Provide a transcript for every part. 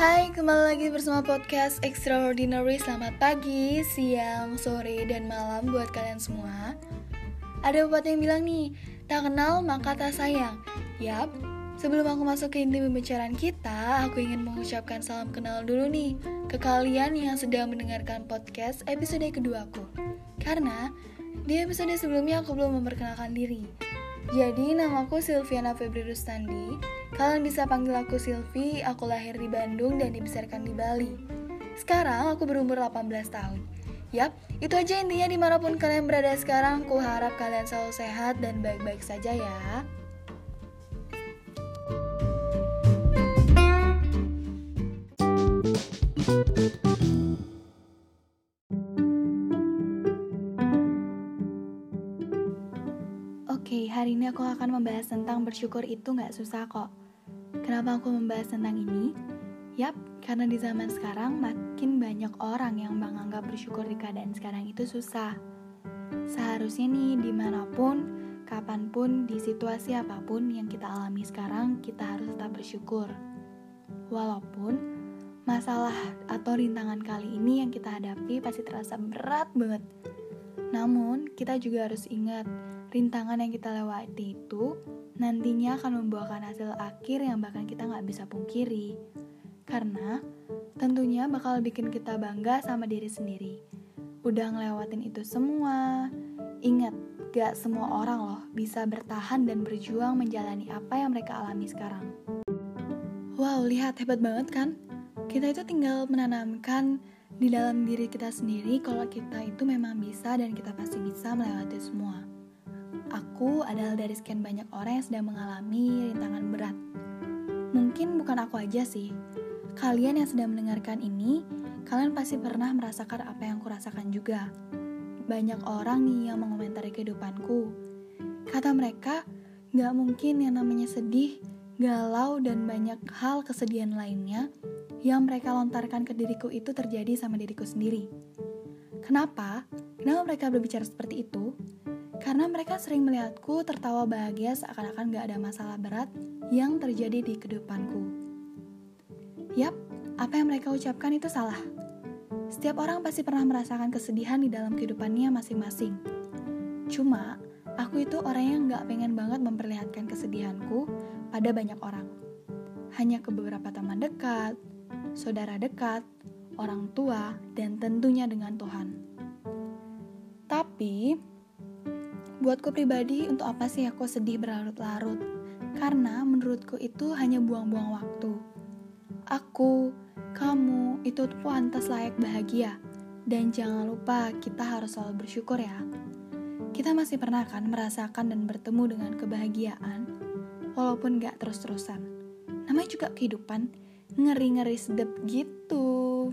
Hai, kembali lagi bersama podcast Extraordinary. Selamat pagi, siang, sore, dan malam buat kalian semua. Ada pepatah yang bilang nih, tak kenal maka tak sayang. Yap, sebelum aku masuk ke inti pembicaraan kita Aku ingin mengucapkan salam kenal dulu nih Ke kalian yang sedang mendengarkan podcast episode kedua aku. Karena di episode sebelumnya aku belum memperkenalkan diri jadi, namaku Silviana Febri Rustandi. Kalian bisa panggil aku Silvi, aku lahir di Bandung dan dibesarkan di Bali. Sekarang aku berumur 18 tahun. Yap, itu aja intinya di mana pun kalian berada sekarang, aku harap kalian selalu sehat dan baik-baik saja ya. Oke, hari ini aku akan membahas tentang bersyukur itu nggak susah kok. Kenapa aku membahas tentang ini? Yap, karena di zaman sekarang makin banyak orang yang menganggap bersyukur di keadaan sekarang itu susah. Seharusnya nih, di mana pun, kapan pun, di situasi apa pun yang kita alami sekarang, kita harus tetap bersyukur. Walaupun masalah atau rintangan kali ini yang kita hadapi pasti terasa berat banget. Namun, kita juga harus ingat, rintangan yang kita lewati itu nantinya akan membuahkan hasil akhir yang bahkan kita nggak bisa pungkiri. Karena tentunya bakal bikin kita bangga sama diri sendiri. Udah ngelewatin itu semua. Ingat, gak semua orang loh bisa bertahan dan berjuang menjalani apa yang mereka alami sekarang. Wow, lihat hebat banget kan? Kita itu tinggal menanamkan di dalam diri kita sendiri kalau kita itu memang bisa dan kita pasti bisa melewati semua. Aku adalah dari sekian banyak orang yang sedang mengalami rintangan berat. Mungkin bukan aku aja sih. Kalian yang sedang mendengarkan ini, kalian pasti pernah merasakan apa yang kurasakan juga. Banyak orang nih yang mengomentari kehidupanku. Kata mereka, gak mungkin yang namanya sedih, galau, dan banyak hal kesedihan lainnya yang mereka lontarkan ke diriku itu terjadi sama diriku sendiri. Kenapa? Kenapa mereka berbicara seperti itu? Karena mereka sering melihatku tertawa bahagia seakan-akan gak ada masalah berat yang terjadi di kehidupanku. Yap, apa yang mereka ucapkan itu salah. Setiap orang pasti pernah merasakan kesedihan di dalam kehidupannya masing-masing. Cuma, aku itu orang yang gak pengen banget memperlihatkan kesedihanku pada banyak orang. Hanya ke beberapa teman dekat, saudara dekat, orang tua, dan tentunya dengan Tuhan. Tapi, Buatku pribadi, untuk apa sih aku sedih berlarut-larut? Karena menurutku itu hanya buang-buang waktu. Aku, kamu, itu pantas layak bahagia. Dan jangan lupa, kita harus selalu bersyukur ya. Kita masih pernah kan merasakan dan bertemu dengan kebahagiaan, walaupun gak terus-terusan. Namanya juga kehidupan, ngeri-ngeri sedep gitu.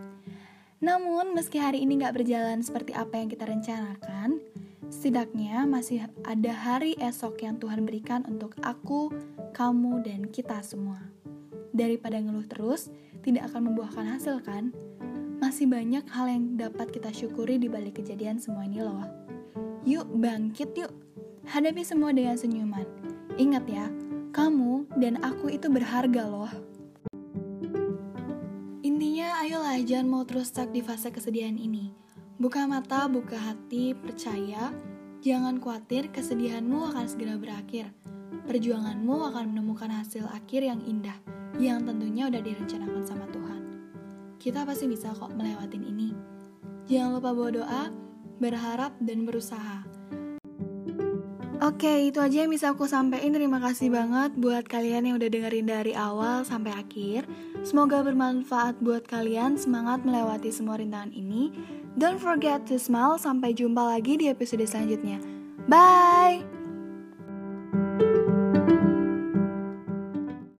Namun, meski hari ini gak berjalan seperti apa yang kita rencanakan, Setidaknya masih ada hari esok yang Tuhan berikan untuk aku, kamu, dan kita semua. Daripada ngeluh terus, tidak akan membuahkan hasil kan? Masih banyak hal yang dapat kita syukuri di balik kejadian semua ini loh. Yuk bangkit yuk, hadapi semua dengan senyuman. Ingat ya, kamu dan aku itu berharga loh. Intinya ayolah jangan mau terus stuck di fase kesedihan ini Buka mata, buka hati, percaya, jangan khawatir kesedihanmu akan segera berakhir. Perjuanganmu akan menemukan hasil akhir yang indah, yang tentunya udah direncanakan sama Tuhan. Kita pasti bisa kok melewatin ini. Jangan lupa bawa doa, berharap, dan berusaha. Oke, itu aja yang bisa aku sampaikan. Terima kasih banget buat kalian yang udah dengerin dari awal sampai akhir. Semoga bermanfaat buat kalian, semangat melewati semua rintangan ini. Don't forget to smile, sampai jumpa lagi di episode selanjutnya. Bye!